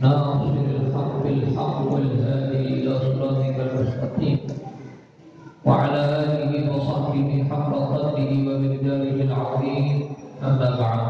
ناصر الحق بالحق والهادي إلى صراطك المستقيم. وعلى آله وصحبه حق قدره ومقداره العظيم. أما بعد.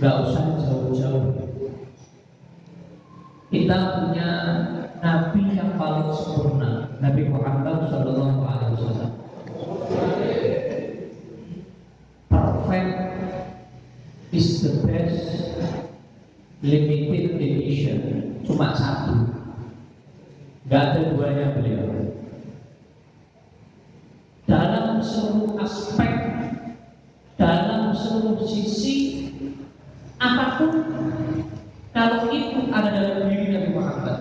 Nggak usah jauh-jauh. Kita punya Nabi yang paling sempurna, Nabi Muhammad Shallallahu Alaihi Wasallam. Perfect is the best limited edition, cuma satu, nggak ada duanya beliau dalam seluruh aspek, dalam seluruh sisi, apa pun kalau itu ada dalam diri Nabi Muhammad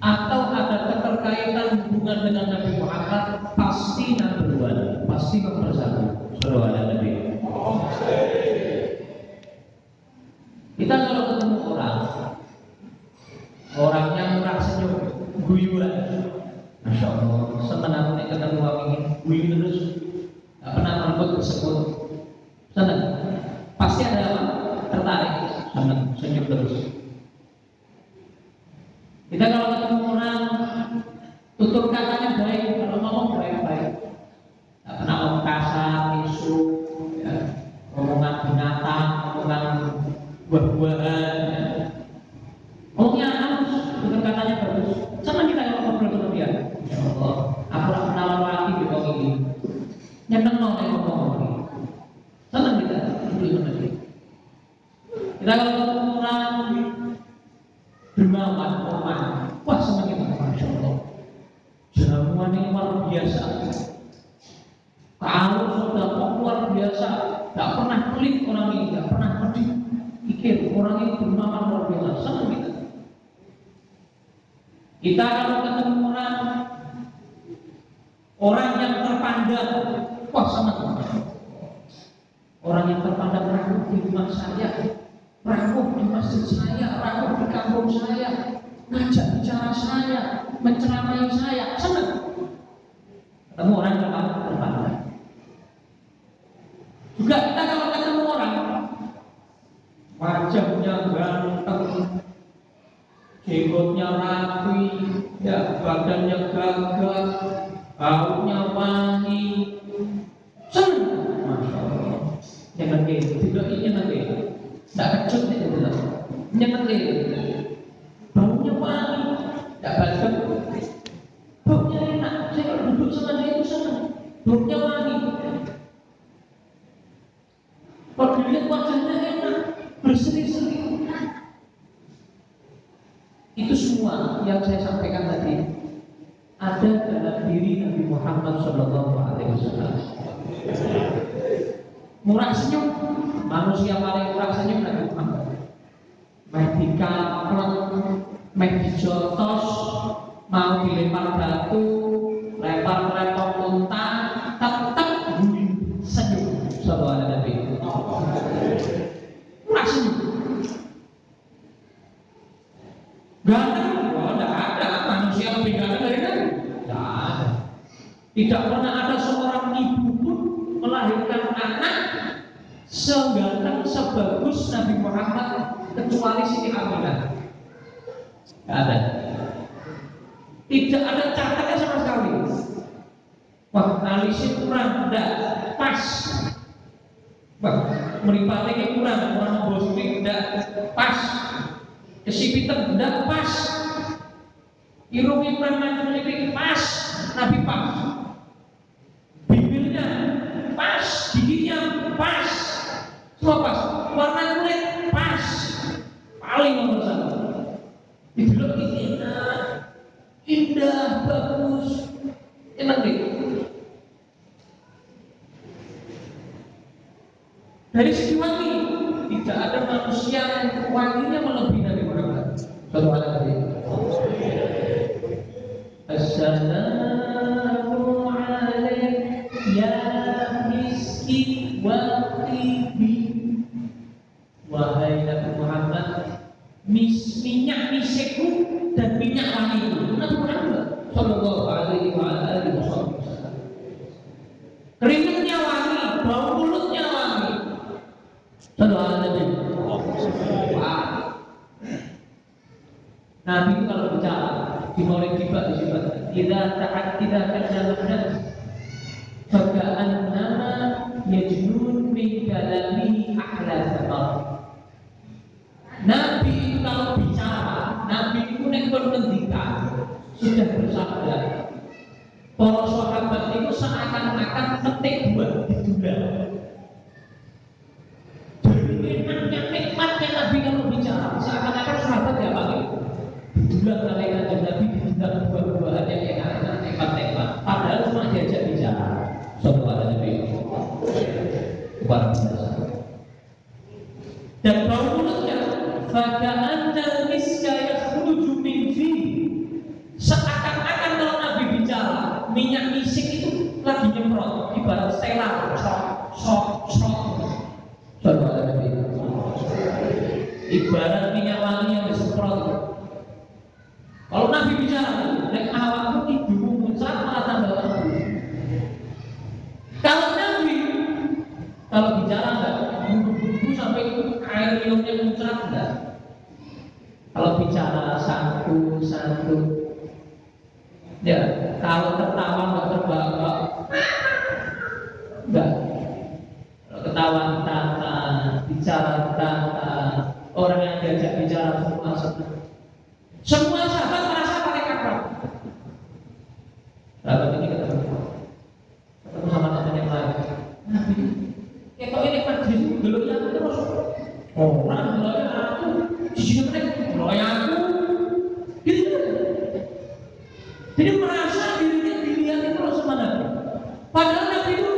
atau ada keterkaitan hubungan dengan Nabi Muhammad pasti number one, pasti nomor satu. Saudara ada Nabi. Kita kalau ketemu orang, orangnya murah senyum, guyuran, Masya Allah, senang aku nih ketemu ini, wih terus, gak pernah merebut tersebut, senang. Pasti ada apa? Kita kalau ketemu orang, tutur katanya baik, kalau ngomong baik-baik, gak pernah ngomong kasar, isu, ya. omongan binatang, omongan buah-buahan, ya. Ngomongnya halus, tutur katanya bagus, senang kita kalau ngobrol sama dia. Ya Allah, aku tak kenal lagi di ini. Nyeneng nih ngomong ini. Senang kita, itu sama dia. Kita kalau ketemu orang dermawan, oman, wah senang kita, masya Allah. Jamuan yang luar biasa. Kalau sudah luar biasa, tak pernah pelit orang ini, tak pernah pedih. Pikir orang ini dermawan luar biasa, senang kita. Kita kalau ketemu orang orang yang terpandang, wah sama Orang yang terpandang rapuh di rumah saya, rapuh di masjid saya, rapuh di kampung saya, ngajak bicara saya, menceramai saya, senang. Ketemu orang yang terpandang. Juga kita kalau ketemu orang, wajahnya ganteng, jenggotnya rapi, ya badannya gagah, baunya wangi, senang, masya Allah. Jangan gitu, tidak ini nanti, tidak kecut tidak. Jangan gitu, Kalau dilihat wajahnya enak, berseri-seri, itu semua yang saya sampaikan tadi ada dalam diri Nabi Muhammad Shallallahu Alaihi Wasallam. Murah senyum, manusia paling murah senyum Nabi Muhammad. Main dikaplek, main dijotos, mau dilempar batu, lempar lempar unta, tetap senyum. Sallallahu alaihi Nabi. Murah senyum. Ganteng, oh, tidak ada manusia lebih ganteng dari Nabi. Tidak ada. Tidak pernah ada seorang ibu pun melahirkan anak seganteng sebagus Nabi Muhammad kecuali Siti Aminah. Tidak ada. Tidak ada catatannya sama sekali. Wah, kurang, enggak pas. Wah, meripatnya kurang, kurang bosnya enggak pas. Kesipitan enggak pas. Irungnya kurang ini pas, Nabi pas. Bibirnya pas, giginya pas, semua pas. Warna kulit pas, paling nomor satu. Dibilang ini enak, indah, bagus, enak deh. Dari segi 14 dan bangunannya faka'anna miska yakhruju min fi. Seakan-akan kalau Nabi bicara minyak misik itu lagi nyemprot ibarat selang sok sok sok ibarat minyak wangi yang disemprot. Kalau Nabi bicara Bicara satu satu. Ya, kalau tertawa nggak terbawa. Enggak Kalau ketawa tata, bicara tata. Orang yang diajak bicara semua senang. Semua sahabat merasa paling akrab. Sahabat ini ketemu. Ketemu sama teman yang lain. Nabi Ya kok ini majlis dulu ya terus. Orang dulu ya aku Di sini mereka dulu ya aku Gitu Jadi merasa dirinya dilihat terus sama Nabi Padahal Nabi itu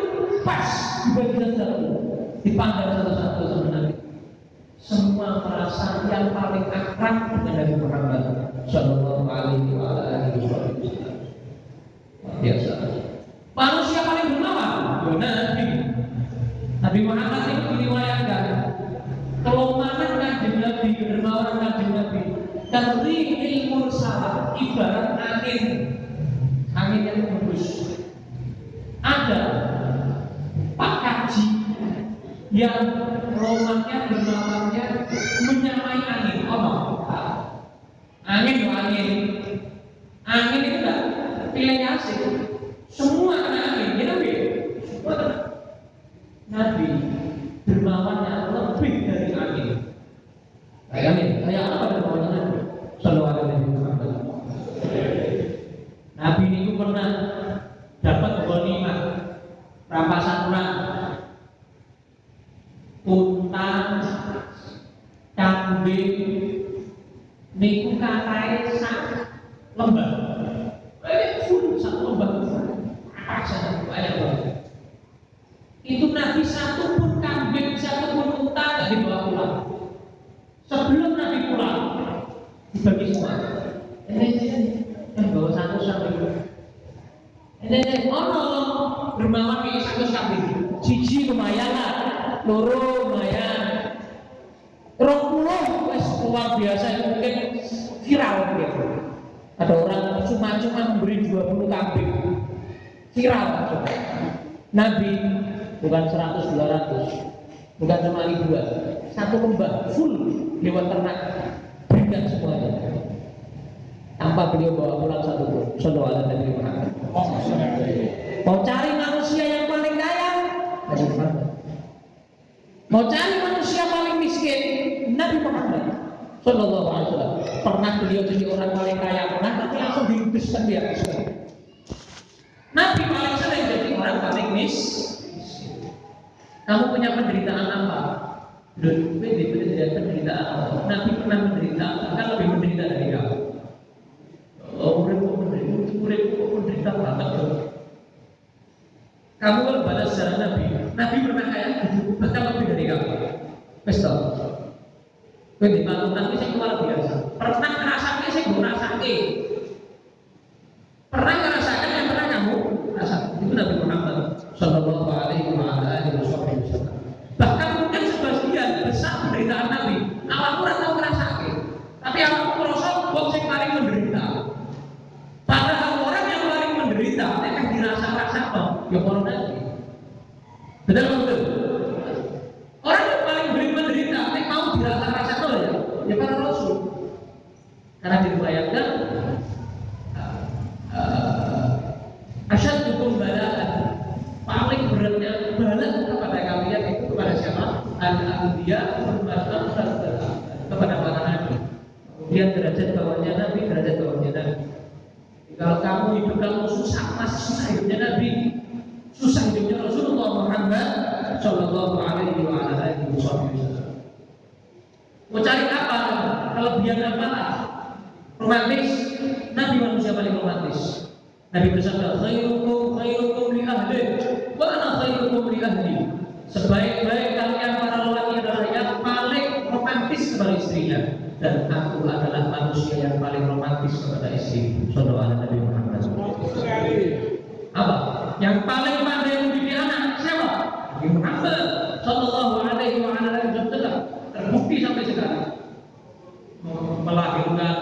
pas di bagian satu Dipandang satu-satu sama Nabi semua merasa yang paling akrab dengan Nabi Muhammad Shallallahu Alaihi Wasallam. Biasa. Manusia paling dermawan, ya Nabi. Nabi Muhammad itu diriwayatkan kelemahan kanjeng Nabi, dermawan kanjeng Nabi. Terrihil mursala ibarat angin, angin yang bagus. Ada Pak Kaji yang romannya dermawannya menyamai angin apa angin ya angin angin itu enggak pilihannya asik semua kena angin ya nabi semua kena nabi dermawannya lebih dari angin bayangin kayak apa dermawannya nabi sallallahu alaihi wasallam nabi ini pernah dapat ghanimah rampasan perang unta, kambing, niku katae sak lembah. Eh, full satu lembah apa saja banyak banget. Itu Nabi satu pun kambing, satu pun unta nggak dibawa pulang. Sebelum Nabi pulang, dibagi semua. Ini eh bawa satu sampai. Ini ini, oh no, dermawan ini satu kambing. Cici lumayan lah, loro lumayan. Rong puluh wes luar biasa mungkin viral gitu. Ada orang cuma-cuma memberi 20 kambing. Viral. Nabi bukan 100 200 bukan cuma ribuan satu lembah full lewat ternak berikan semuanya tanpa beliau bawa pulang satu pun sallallahu alaihi Muhammad Mau cari manusia yang paling kaya. Mau cari manusia paling miskin, Nabi Muhammad. Sallallahu alaihi wasallam. Pernah beliau jadi orang paling kaya, pernah tapi langsung dihembuskan dia Nabi paling sering jadi orang paling miskin. Kamu punya penderitaan apa? Dulu penderitaan penderitaan apa? Nabi pernah menderita, kan lebih menderita dari kamu. Oh, urip kok menderita, urip kok menderita banget loh. Kamu kalau baca sejarah Nabi, Nabi pernah gitu, bahkan lebih dari kamu. Wes tau. Kowe di panutan iki sing luar biasa. Pernah ngrasake sing ngrasake. Pernah ngerasakan yang pernah kamu rasakan. Itu Nabi Muhammad sallallahu alaihi wa alihi wasallam. Bahkan mungkin sebagian besar penderitaan Nabi, awakmu ora tau ngrasake. Tapi awakmu merasa wong sing paling menderita. Padahal orang yang paling menderita nek dirasa-rasakan ya para nabi. Betul betul. Orang yang paling beri menderita nek mau dirasa-rasakan ya, ya para rasul. Karena diriwayatkan asyad hukum balaan paling beratnya balan kepada kalian itu kepada siapa? Al-Anbiya termasuk kepada para nabi. Kemudian derajat bawahnya nabi, derajat bawahnya nabi. Kalau kamu hidup kamu susah, masih susah hidupnya Nabi, susah hidupnya Rasulullah Muhammad Shallallahu Alaihi Wasallam. Mau cari apa? Kelebihan apa? Romantis. Nabi manusia paling romantis. Nabi bersabda, khairukum khairukum li ahli, wa ana khairukum li ahli. Sebaik-baik kalian para lelaki adalah yang paling romantis kepada istrinya dan aku adalah manusia yang paling romantis kepada istri saudara Nabi Muhammad apa yang paling pandai mendidik anak siapa Nabi Muhammad Sallallahu Alaihi Wasallam terbukti sampai sekarang melahirkan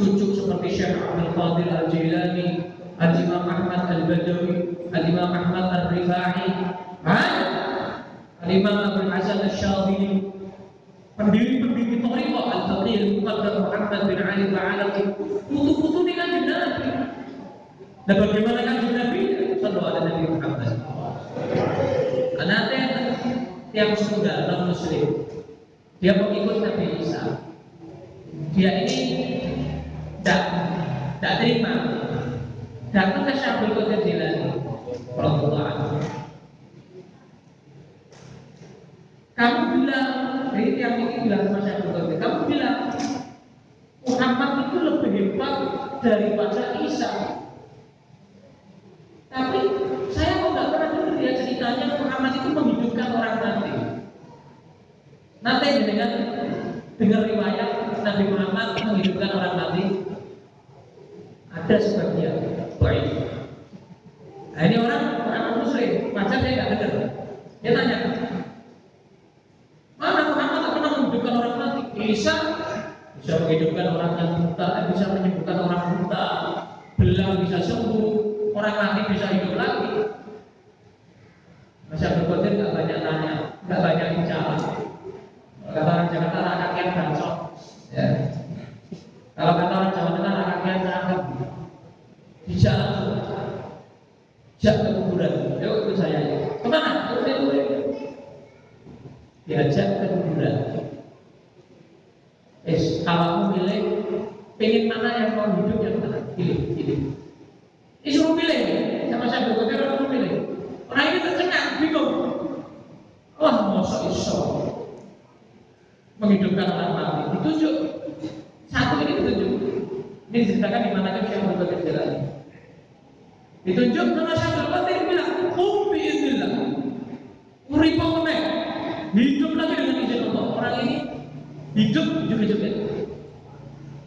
cucu seperti Syekh Abdul Qadir Al Jilani Al Imam Ahmad Al Badawi Al Imam Ahmad Al Rifai Al Imam Abdul Hasan Al Syadili pendiri-pendiri Toriko Al-Faqih Muhammad Muhammad bin Ali Ba'alaki putu-putu di kanjeng Nabi. Dan bagaimana kanjeng Nabi? Sallallahu alaihi Nabi Muhammad. Karena tiap muda non muslim dia pengikut Nabi Isa. Dia ini tidak tidak terima. Datang ke Syabul Qadir Jilani kamu bilang ini yang ini bilang sama saya betul kamu bilang Muhammad itu lebih hebat daripada Isa. Tapi saya kok nggak pernah dengar dia ceritanya Muhammad itu menghidupkan orang mati. Nanti dengan dengar riwayat Nabi Muhammad menghidupkan orang mati ada sebagian baik nah ini orang orang muslim macam dia nggak dengar dia tanya Mana Muhammad tak pernah menghidupkan orang mati? Bisa, bisa menghidupkan orang yang buta, bisa menyembuhkan orang buta, belang bisa sembuh, orang mati bisa hidup lagi. Masya berkotir nggak banyak tanya, nggak banyak bicara. Kata orang Jakarta anak kakian bancok. Ya. Kalau kata orang Jawa Tengah anak kakian cakep. Bicara Jak ke kuburan, yuk ikut saya ya. Ke mana? Ikut saya dulu diajak ke kuburan. Es, kalau milih, pengen mana yang mau hidup yang mana? Pilih, pilih. Disuruh pilih, sama saya berkotir orang pilih. Orang ini tercengang, bingung. Wah, masa iso menghidupkan orang mati. Ditunjuk. Satu ini ditunjuk. Ini diceritakan di mana kan saya berkotir jalan. Ditunjuk sama saya berkotir bilang, "Kum biiznillah." Uripo kemeh hidup lagi dengan izin Allah. Orang ini hidup juga-juga.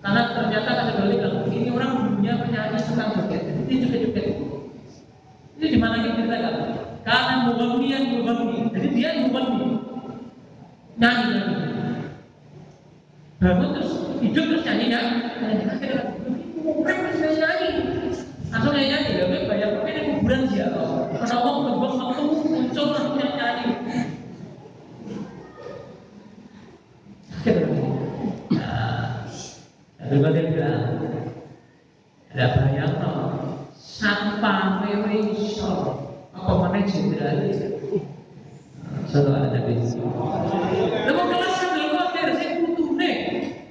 Karena ternyata kata balik ini orang punya penyanyi tukang joget, ini joget-joget. Ini di mana kita ceritakan? Karena mubangnian mubangni, jadi dia mubangni, nyanyi nyanyi. Bangun terus hidup terus nyanyi kan? Nyanyi akhirnya, urip terus nyanyi. Langsung nyanyi nyanyi, ya bayar ini kuburan siapa? Karena Allah berbang waktu muncul langsung nyanyi. Abdul Qadir bilang, ada bayang no, sampai iso pemenang jenderal. Satu ada Nabi. Lalu kelas Abdul Qadir saya putune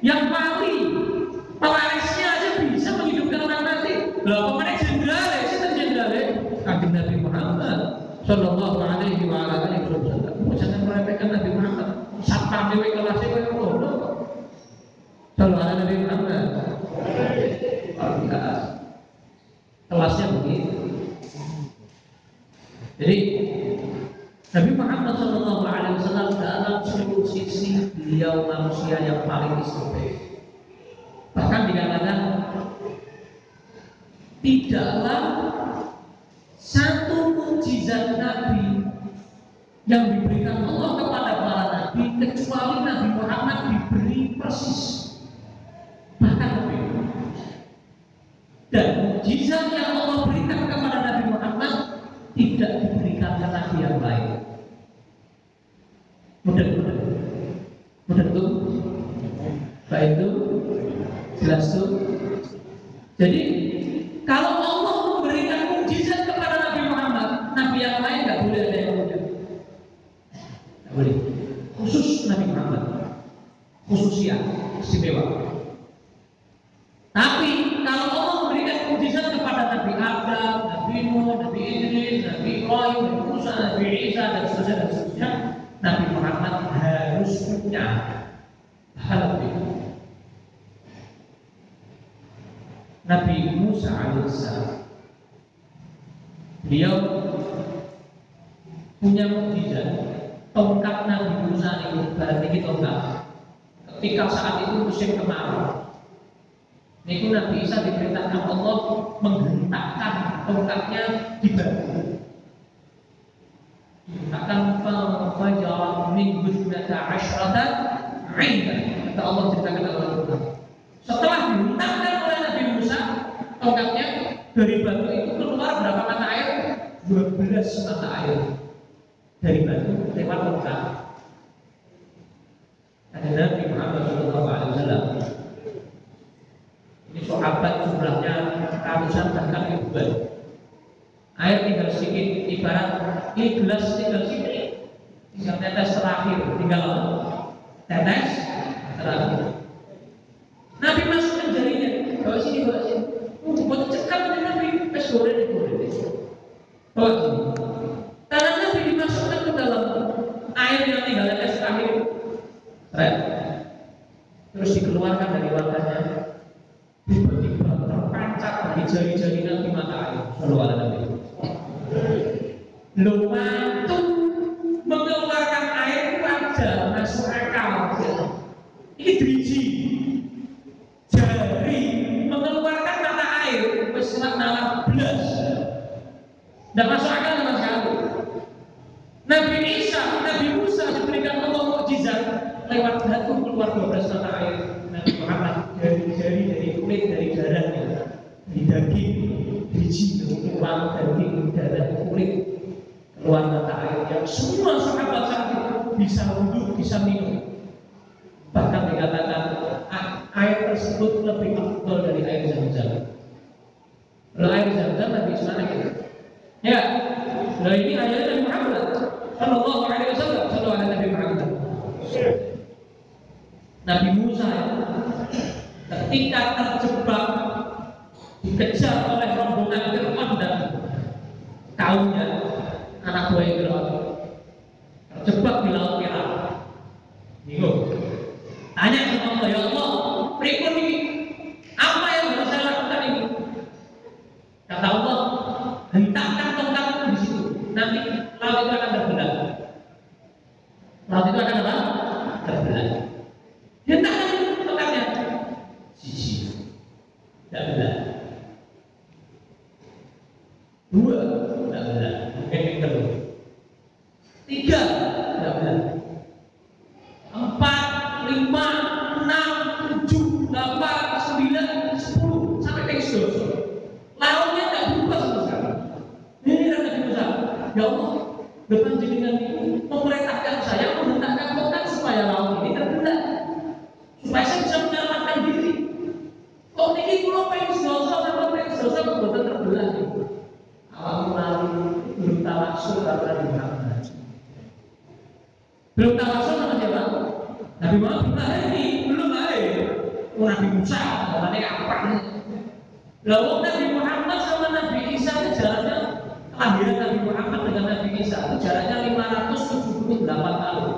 yang paling pewarisnya aja bisa menghidupkan orang mati. Lah pemenang jenderal ya, sih jenderal ya. Kanjeng Nabi Muhammad Sallallahu alaihi wa alihi wasallam. Jangan meremehkan Nabi Muhammad. Satpam dewe kelasnya kaya ngono. Sallallahu alaihi Nabi Muhammad. Enggak. Kelasnya begitu. Jadi Nabi Muhammad Sallallahu Alaihi Wasallam dalam seluruh sisi beliau manusia yang paling istimewa. Bahkan dikatakan tidaklah satu mukjizat Nabi yang diberikan Allah kepada para nabi kecuali Nabi Muhammad diberi persis bahkan lebih dan mukjizat yang Allah berikan kepada Nabi Muhammad tidak diberikan ke nabi yang lain. Mudah mudah mudah tuh, baik itu jelas tuh. Jadi kalau Allah memberikan mukjizat kepada Nabi Muhammad, nabi yang lain nggak boleh ada yang mudah. Nggak boleh. Khusus Nabi Muhammad, khususnya istimewa. Tapi kalau Allah memberikan mukjizat kepada Nabi Adam, Nabi Nuh, Nabi Idris, Nabi Ibrahim, Nabi Musa, Nabi Isa dan seterusnya dan seterusnya, Nabi Muhammad harus punya hal itu. Nabi Alaihissalam beliau punya mukjizat tongkat Nabi Musa itu berarti tongkat ketika saat itu musim kemarau Niku Nabi Isa diperintahkan Allah menghentakkan tongkatnya di batu. Akan fajar min husnata asyrata aina. Kata Allah ceritakan dalam Al-Quran. Setelah dihentakkan oleh Nabi Musa, tongkatnya dari batu itu keluar berapa mata air? 12 mata air dari batu lewat tongkat. Ada Nabi Muhammad SAW ini sahabat jumlahnya ratusan bahkan ribuan. Air tinggal sedikit, ibarat ini gelas tinggal sedikit, tinggal tetes terakhir, tinggal tetes terakhir. Nabi masukkan jarinya, bawa sini, bawa sini. Oh, buat cekap ini Nabi, es goreng, es goreng. Bawa sini. Tangan Nabi dimasukkan ke dalam air yang tinggal tetes terakhir. Terus dikeluarkan dari wadahnya, tiba-tiba terpancar dari jari-jari Nabi mata air Sallallahu alaihi Nabi Lumantu mengeluarkan air wajar masuk akal ini driji jari mengeluarkan mata air wis nalar belas dan masuk akal sama sekali Nabi Isa, Nabi Musa diberikan Allah mukjizat lewat batu keluar 12 mata air Nabi Muhammad dari jari dari kulit dari darahnya dari daging biji tulang daging darah kulit keluar mata air yang semua sahabat saat itu bisa wudhu bisa minum bahkan dikatakan air tersebut lebih afdol dari air zam-zam kalau air zam-zam Nabi Ismail gitu ya nah ini ayat Nabi Muhammad Sallallahu alaihi wasallam Sallallahu alaihi Nabi Muhammad Nabi Musa ketika terjebak dikejar oleh rombongan Fir'aun dan kaumnya anak buah Fir'aun terjebak di laut merah bingung tanya sama Allah ya Allah berikut ini apa yang harus saya lakukan ini kata Allah hentakkan tongkatmu di situ nanti laut itu akan terbelah laut itu akan apa terbelah hentakkan tongkatnya sisi tidak benar dua tidak benar mungkin yang kedua tiga tidak benar empat lima enam tujuh delapan sembilan sepuluh sampai ke seterusnya lautnya tidak berubah sama sekali ini kan Nabi Musa ya Allah depan jenengan itu memerintahkan saya menghentakkan tongkat supaya laut ini terbelah supaya saya bisa menyelamatkan diri kok ini pulau pengen sedoso sama pengen sedoso kebetulan terbelah awal mulai belum tahu tawasul kepada Nabi Muhammad. Belum tawasul sama siapa? Nabi Muhammad belum lahir, belum lahir. Oh, Nabi Musa, namanya apa? Lalu Nabi Muhammad sama Nabi Isa itu jaraknya kelahiran Nabi Muhammad dengan Nabi Isa itu jaraknya 578 tahun.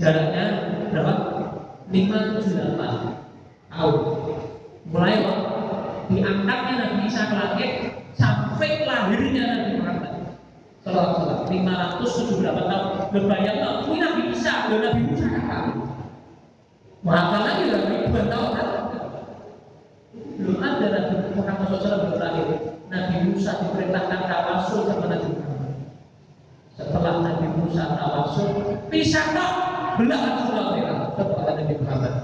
Jaraknya berapa? 578 tahun. Mulai waktu diangkatnya Nabi Isa ke langit sampai lahirnya Nabi Muhammad. Salah 578 tahun. Berbayang ini Nabi Isa, Nabi Musa kan? Mahal lagi lagi dua tahun kan? Belum ada Nabi Muhammad SAW berakhir. Nabi Musa diperintahkan tawasul sama Nabi Muhammad. Setelah Nabi Musa tawasul, pisah dong belahan surah merah kepada Nabi Muhammad.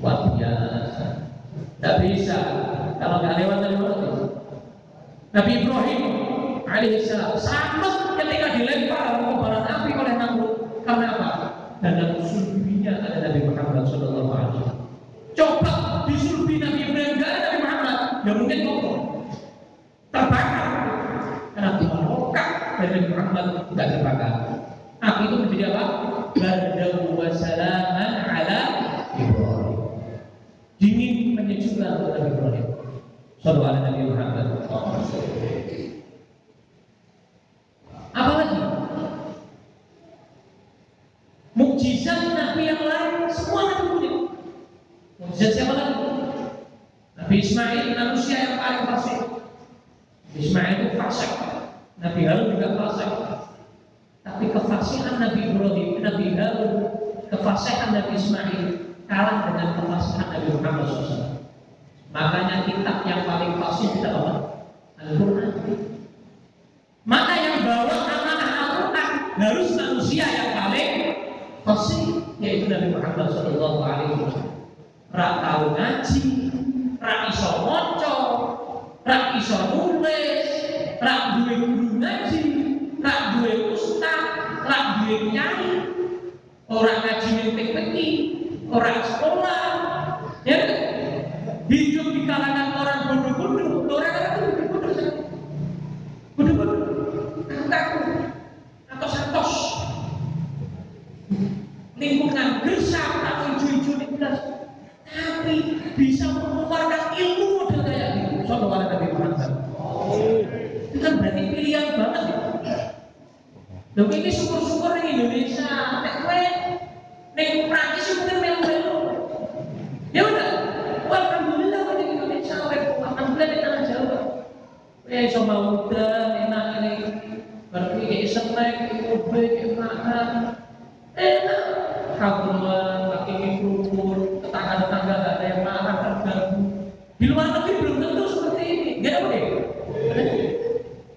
Wah biasa. Tidak bisa. Kalau nggak lewat dari mana tuh? Nabi Ibrahim alaihissalam sama ketika dilempar ke kobaran api oleh Namrud karena apa? Dalam sulbinya ada Nabi Muhammad Sallallahu Alaihi Wasallam. Coba di sulbi Nabi Ibrahim ada Nabi Muhammad, ya mungkin kotor, terbakar. Karena rokak dari Muhammad tidak terbakar. Api itu menjadi apa? Bardahu wa salaman ala Ibrahim. Dingin menyejukkan Nabi Ibrahim. Sallallahu Nabi Muhammad. Apalagi mukjizat Nabi yang lain semua Nabi punya. Mukjizat siapa lagi? Nabi Ismail manusia yang paling fasik. Ismail itu fasik. Nabi Harun juga fasik. Tapi kefasihan Nabi Ibrahim, Nabi Harun, kefasihan Nabi Ismail kalah dengan kefasihan Nabi Muhammad SAW. Makanya kitab yang paling fasih kita apa? Al-Quran. Maka yang bawa amanah Al-Quran harus manusia yang paling fasih yaitu Nabi Muhammad Wasallam. Rak tahu ngaji, rak iso rak iso nulis, rak duwe guru ngaji, rak duwe ustaz, rak duwe kiai, orang ngaji mimpi orang sekolah, ya hidup di kalangan orang bodoh-bodoh, orang itu bodoh-bodoh, bodoh-bodoh, kaku atau santos, lingkungan gersam atau hijau-hijau di tapi bisa mengeluarkan ilmu model kayak gitu. Sallallahu Nabi Muhammad. Itu kan berarti pilihan banget ya. Loh ini syukur-syukur di Indonesia, nek kowe ning Prancis mungkin melu-melu. Ya udah, Wah, alhamdulillah kowe di Indonesia, kowe alhamdulillah di tanah Jawa. Kowe iso mau enak ini. Berarti kayak snack, kayak kobe, kayak makan. Enak. Kaguman, kaki mikrofon, tetangga-tetangga gak ada yang marah, terganggu. Di luar negeri belum tentu seperti ini. Gak apa deh?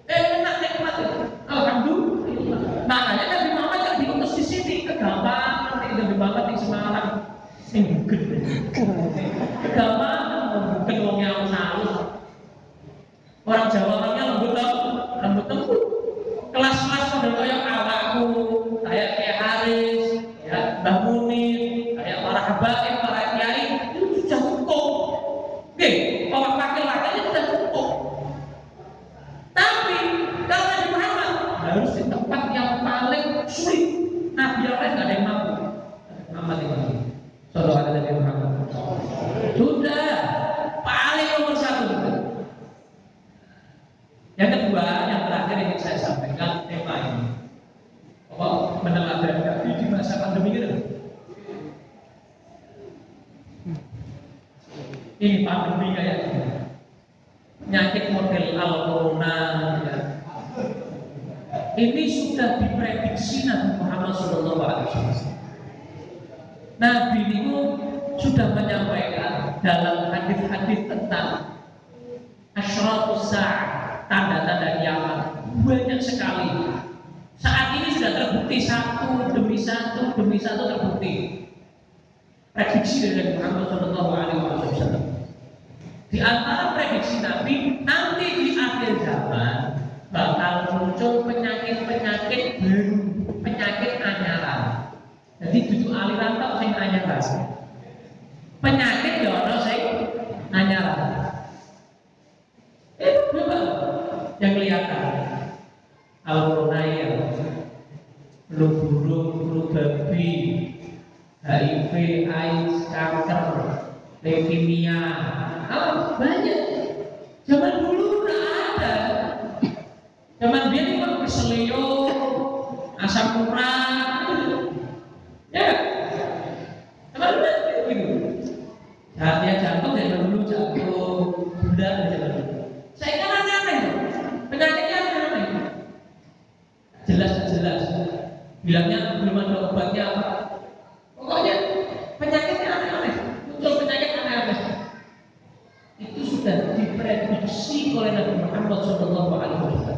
Enak nikmat ya. Alhamdulillah. Makanya Nabi Muhammad yang diutus di sini kegampang, nanti Nabi Muhammad di Semarang. Sing gede. Kegampang, bukan wong yang halus. Orang Jawa orangnya lembut tau, lembut lembut. Kelas-kelas pada kayak awakku, kayak kayak Haris, ya Mbah Munir, kayak para habaib, para kiai itu sudah cukup. Oke, orang laki-laki sudah cukup. Tapi kalau Nabi Muhammad harus di tempat yang paling sulit. Nabi yang lain nggak ada yang mampu. Muhammad yang mampu. Selalu ada Nabi Muhammad. Sudah paling nomor satu. Yang kedua, yang terakhir yang ingin saya sampaikan tema ini. Bahwa meneladani Nabi di masa pandemi ini. Ini pandemi kayak gini penyakit model al corona ya. Ini sudah diprediksi Nabi Muhammad Shallallahu Alaihi Wasallam. Nabi itu sudah menyampaikan dalam hadis-hadis tentang asyratus sa'ah, tanda-tanda kiamat banyak sekali. Saat ini sudah terbukti satu demi satu demi satu terbukti. Prediksi dari Muhammad Shallallahu Alaihi Wasallam. Di antara prediksi Nabi, nanti di akhir zaman bakal muncul penyakit-penyakit baru, penyakit anyaran. Jadi tujuh aliran tak sing anyaran. Penyakit ya ono sing anyaran. Itu coba yang kelihatan Alkonail, flu burung, flu babi, HIV, AIDS, kanker, leukemia, oh, banyak. Zaman dulu udah ada. Zaman dia cuma keselio, asam urat, ya. Dulu ada gitu. Saatnya jantung zaman dulu jantung, gula zaman dulu. Saya kan aneh-aneh, penyakitnya aneh-aneh. Jelas jelas. Bilangnya belum ada obatnya apa. Pokoknya penyakitnya aneh-aneh. Muncul penyakit aneh-aneh. Itu sudah diprediksi oleh Nabi Muhammad Shallallahu Alaihi Wasallam.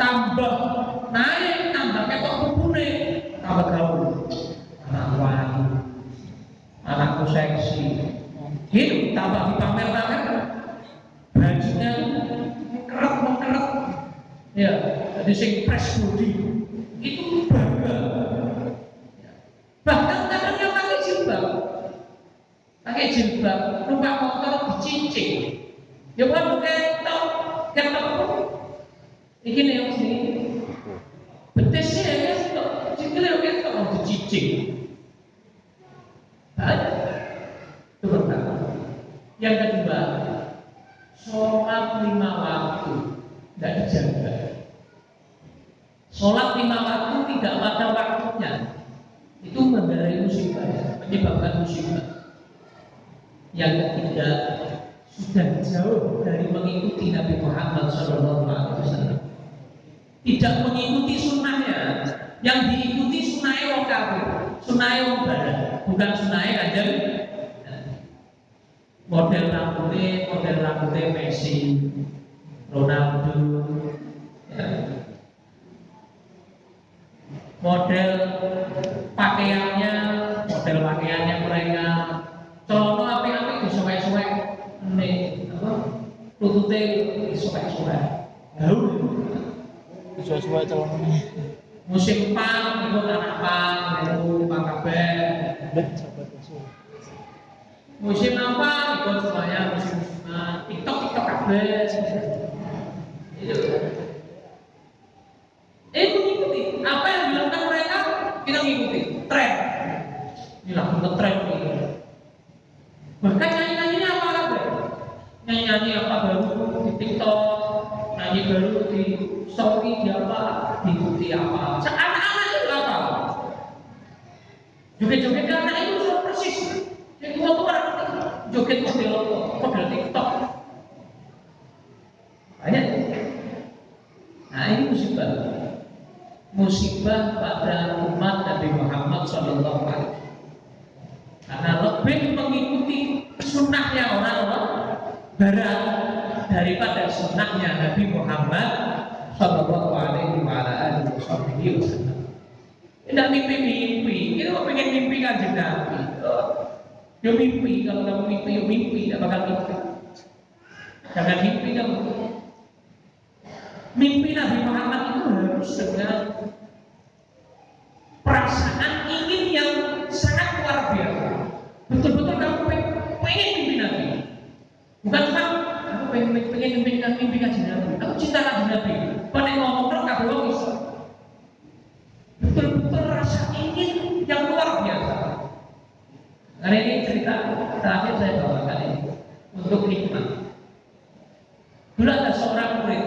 tambah naik, tambah ketok bubune, tambah gaul. Anak wangi, anakku seksi. Hidup tambah dipamer-pamer, bajunya keret mengkeret. Ya, jadi sing body itu bangga. Bahkan kadangnya pakai jilbab, pakai jilbab, numpak motor dicincin. Ya bukan ketok, ketok. Iki nih yang sini. Betesnya ya ketok, cikilnya ketok mau dicincin. Banyak. Itu pertama. Yang kedua, sholat lima waktu tidak dijaga. Sholat lima waktu tidak pada waktunya itu mendarai musibah, menyebabkan musibah. Yang ketiga, sudah jauh dari mengikuti Nabi Muhammad SAW. Tidak mengikuti sunnahnya, yang diikuti sunnahnya wong kafir, sunnahnya wong barat, bukan sunnahnya kanjeng model rambutnya, model rambutnya Messi, Ronaldo, ya. model pakaiannya, model pakaiannya mereka, celana api-api disuwek-suwek, nih apa, lututnya disuwek-suwek, gaul. Sesuai celana. Musim pang, itu anak pang, itu pang kabeh. Bet sahabat Rasul. Musim apa? Ikut semuanya musim TikTok TikTok kabeh. Itu. Eh mengikuti apa yang dilakukan mereka kita mengikuti tren. Ini lagu ngetren ini. Bahkan nyanyi nyanyinya apa kabeh? Nyanyi apa baru di TikTok, nyanyi baru di story di apa, diikuti apa. Anak-anak itu apa? Joget-joget anak itu sama persis. Yang tua tua joget model model TikTok. Banyak. Nah ini musibah. Musibah pada umat Nabi Muhammad Shallallahu Alaihi Wasallam. Karena lebih mengikuti sunnahnya orang-orang Barat daripada sunnahnya Nabi Muhammad Shallallahu Alaihi Wasallam. Tidak mimpi-mimpi, kita mau pengen mimpi kanjeng. Oh, Ya mimpi, kalau kamu mimpi, ya mimpi, tidak bakal mimpi. Jangan mimpi kamu. Mimpi Nabi Muhammad itu harus dengan perasaan ingin yang sangat luar biasa. Betul-betul kamu pengen, pengen mimpi Nabi. Bukan cuma aku pengen, pengen mimpi Nabi, mimpi kanjeng Nabi. Aku cinta kanjeng Nabi. Pada ngomong terus kabeh wong iso. Betul-betul rasa ingin yang luar biasa. Karena ini cerita terakhir saya bawakan ini untuk hikmah. Dulu ada seorang murid,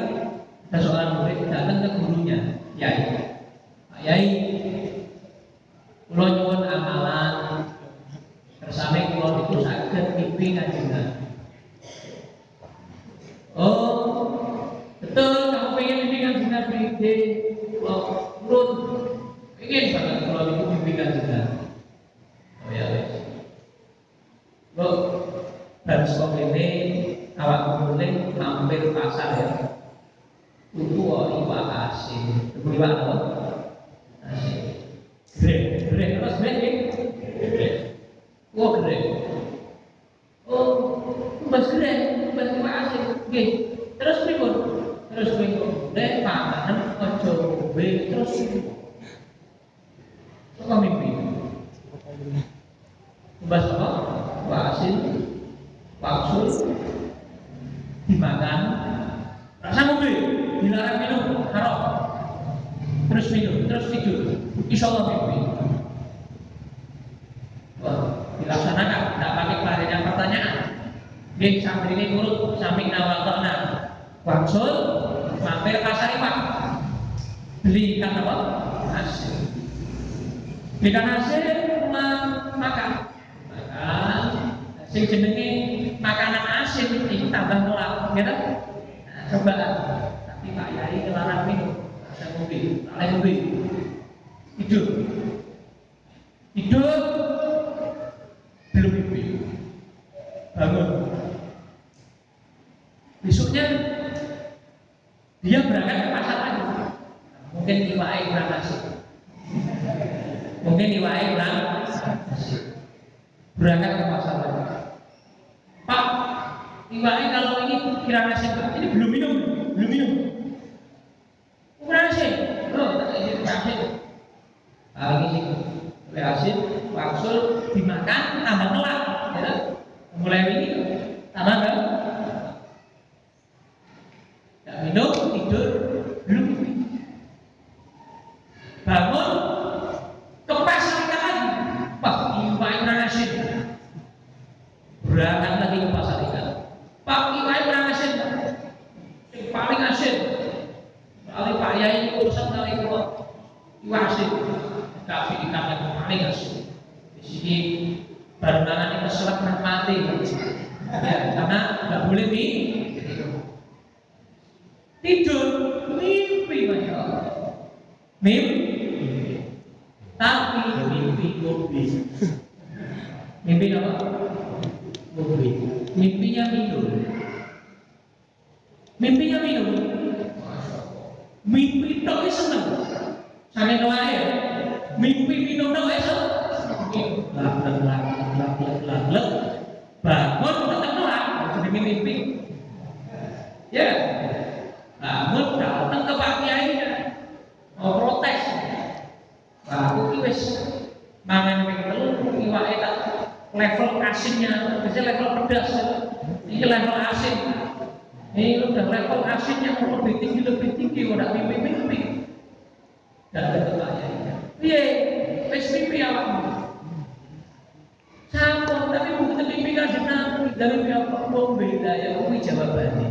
ada seorang murid datang ke gurunya, Yai. Pak Yai, kulo nyuwun amalan bersama kulo itu mimpi kanjeng Nabi. Oh, banget kulo itu mimpi kanjeng Nabi. Oh ya. Lo sekolah ini awak mulai mampir pasar ya. Itu oh, iwak asin. Iwak apa? Asin. Grek, grek terus grek ya. Grek. Wah grek. Oh, mas grek, mas iwak asin. Oke. Terus pripun? Terus pripun? Grek panganan ojo terus Kok mimpi? Bahas apa? Wasin, waksul, dimakan, rasa ngombe, dilarang minum, haram. Terus minum, terus tidur. Insya Allah mimpi. Wah, dilaksanakan, tidak pakai pelarian pertanyaan. Dia sambil ini nurut, samping nawal tokna. Waksul, mampir pasar iwak. Beli ikan apa? Hasil. Belikan hasil, ma- makan. Makan. Sing jenenge makanan asin itu tambah nolak, gitu? Nah, coba. Tapi Pak Yai ngelarang minum, ngombe, tak ngombe. Tidur. Tidur. Belum mimpi. Bangun. Besoknya dia berangkat ke pasar lagi. Mungkin iwake kurang nasi. Mungkin iwake kurang nasi. Berangkat ke pasar. Pak, iwake kalau ini kira nasi Pak, ini belum minum, belum minum. Kurang nasi. Oh, tak ini kurang nasi. Lagi sih, oleh asin, dimakan, tambah ngelak, ya. Mulai ini tambah nggak? Nggak minum, tidur, belum bangun ke pasar ikan lagi pak iwak kurang asin berangkat lagi ke pasar ikan pak iwak kurang asin Pak. yang paling asin kali pak yai urusan kali itu iwak asin kasih ikan yang paling asin di sini barengan ini keselak mati ya karena nggak boleh nih tidur mimpi masya Allah mimpi tapi mimpi ngombe mimpi apa ngombe mimpinya minum mimpinya minum mimpi itu seneng sange doa ya mimpi minum itu seneng lak lak lak lak lak lak lak bangun tetap doa jadi mimpi ya bangun datang ke Pak Kiai mau protes aku ki wis mangan ping telu iwake tak level asinnya bisa level pedas ini level asin ini udah level asinnya mau lebih tinggi lebih tinggi udah mimpi mimpi dan bertanya iya wis mimpi awakmu sampun tapi bukan mimpi kanjeng Nabi. Dari pihak wong beda ya kuwi jawabannya.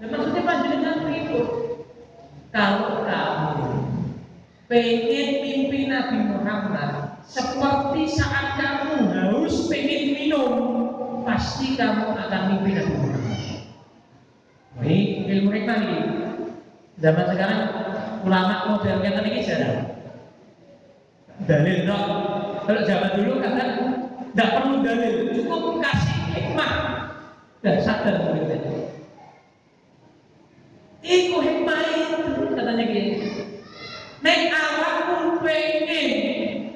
Dan maksudnya panjenengan itu kalau kamu pengen mimpi Nabi Muhammad seperti saat kamu haus pengen minum pasti kamu akan mimpi Nabi Muhammad. Ini ilmu hikmah ini. Zaman sekarang ulama modern yang ini jarang dalil dong kalau zaman dulu kata tidak perlu dalil cukup kasih hikmah. Dan sadar muridnya. Iku hikmah itu katanya gini Nek awakmu pengen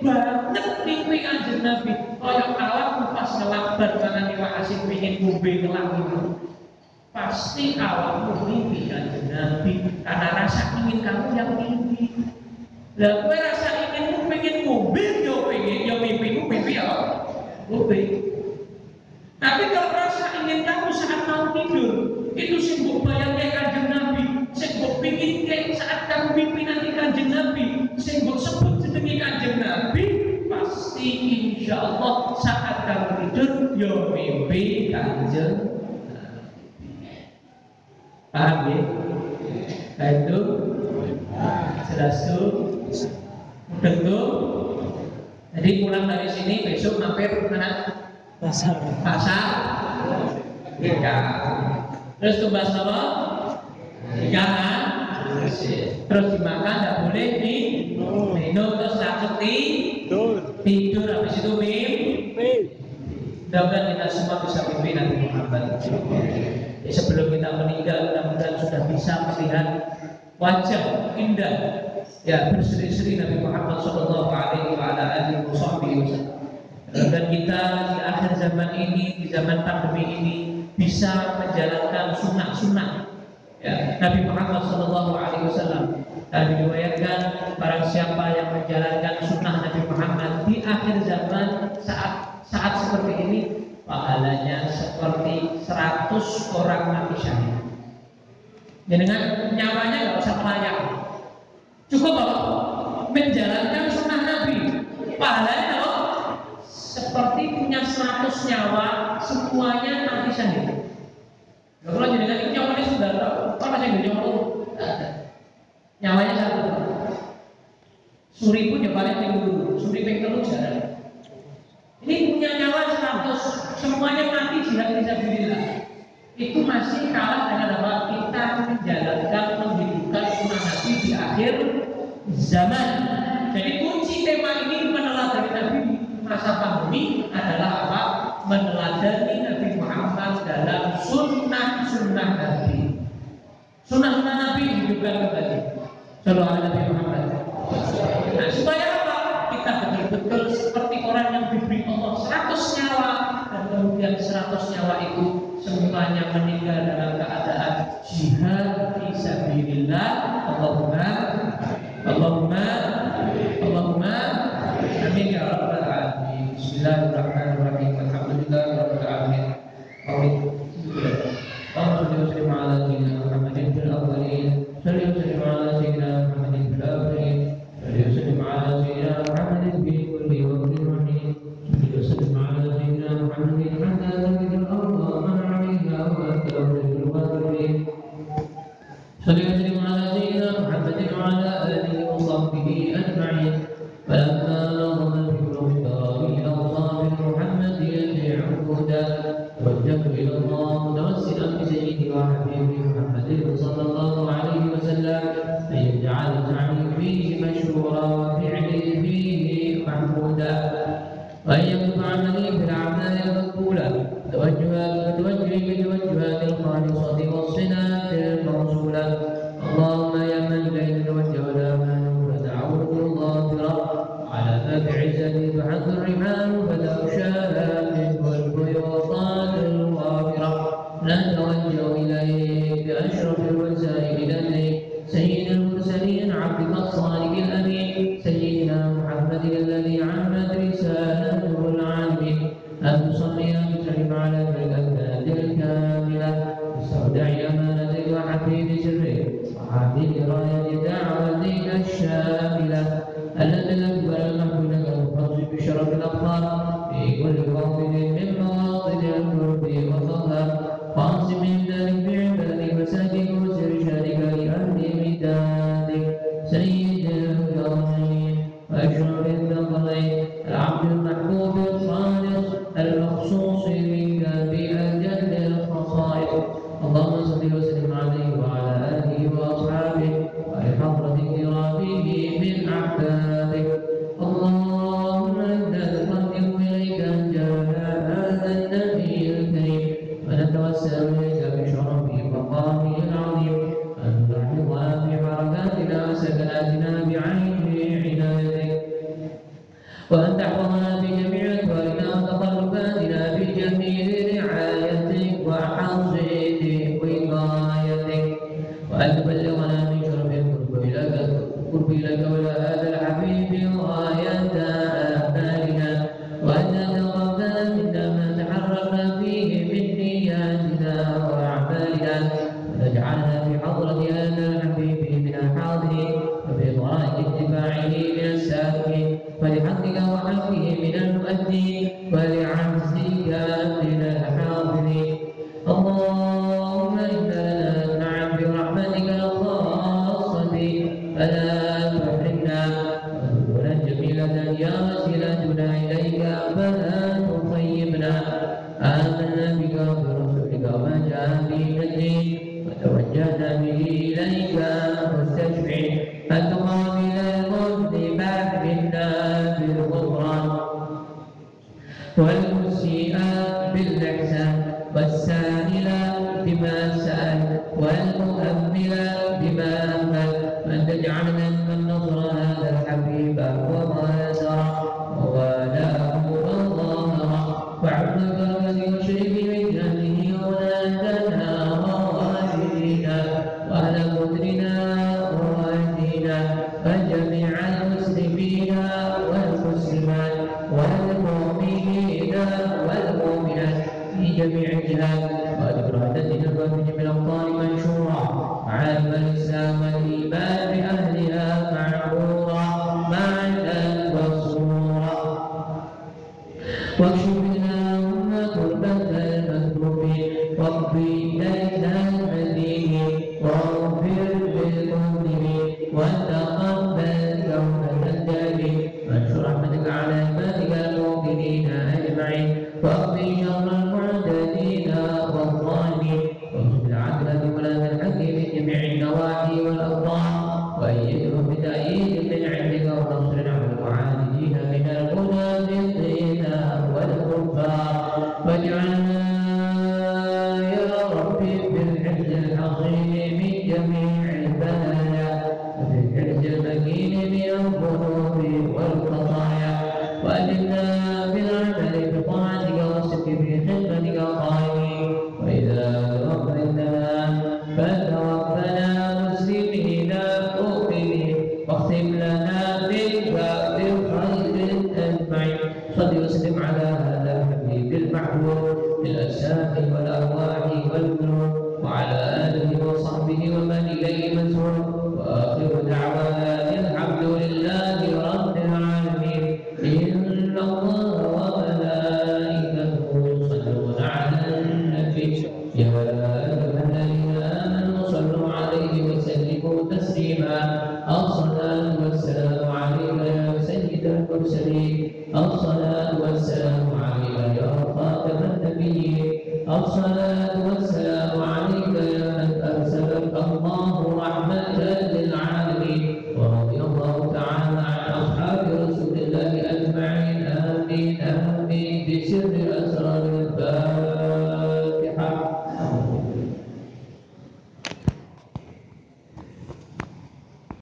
banget mimpi kanjeng Nabi Kaya awakmu pas ngelabar Karena iwak asin pengen ngombe ngelak itu Pasti awakmu mimpi kanjeng Nabi Karena rasa ingin kamu yang mimpi. Lah gue rasa pengen ngombe Yo pengen, yo mimpi ya Ngombe Tapi kalau rasa ingin kamu saat mau tidur Itu sibuk bayangnya kanjeng Nabi Sibuk bikin kayak saat kamu mimpi nanti kanjeng Nabi Sibuk sebut jenengi kanjeng Nabi Pasti insya Allah yo mimpi kanjeng paham ya? Nah itu tentu jadi pulang dari sini besok mampir mana Pasar. pasar Ika. terus tumbas apa ikan terus dimakan tidak boleh di minum terus sakit Betul. tidur habis itu mimpi Mudah-mudahan kita semua bisa mimpi Nabi Muhammad. Ya, sebelum kita meninggal, mudah-mudahan sudah bisa melihat wajah indah ya berseri-seri Nabi Muhammad Shallallahu Alaihi Wasallam. Dan kita di akhir zaman ini, di zaman pandemi ini bisa menjalankan sunnah-sunnah ya, Nabi Muhammad Shallallahu Alaihi Wasallam. Dan diriwayatkan barang siapa yang menjalankan sunnah Nabi Muhammad di akhir zaman saat saat seperti ini pahalanya seperti 100 orang mati syahid. Dengan nyawanya nggak usah melayang, cukup apa? Menjalankan sunnah Nabi. Pahalanya apa? Seperti punya 100 nyawa, semuanya mati syahid. Ya, kalau jenengan itu nyawanya sudah tahu, apa masih ada nyawa? Nyawanya satu. Suri pun ya paling tinggi suri pengkelu jarang. Ini punya nyawa 100, semuanya mati jihad fisabilillah. Itu masih kalah dengan apa? Kita menjalankan zaman. Jadi kunci tema ini meneladani Nabi masa pandemi adalah apa? Meneladani Nabi Muhammad dalam sunnah-sunnah Nabi. Sunnah-sunnah Nabi dihidupkan kembali. Sallallahu Nabi Muhammad. Nah, supaya apa? Kita betul-betul seperti orang yang diberi Allah 100 nyawa dan kemudian 100 nyawa itu semuanya meninggal dalam keadaan jihad fi sabilillah. Allahumma Allahumma Allahumma amin ya rabbal alamin. Bismillahirrahmanirrahim. Alhamdulillahirabbil alamin. Amin. Bila 12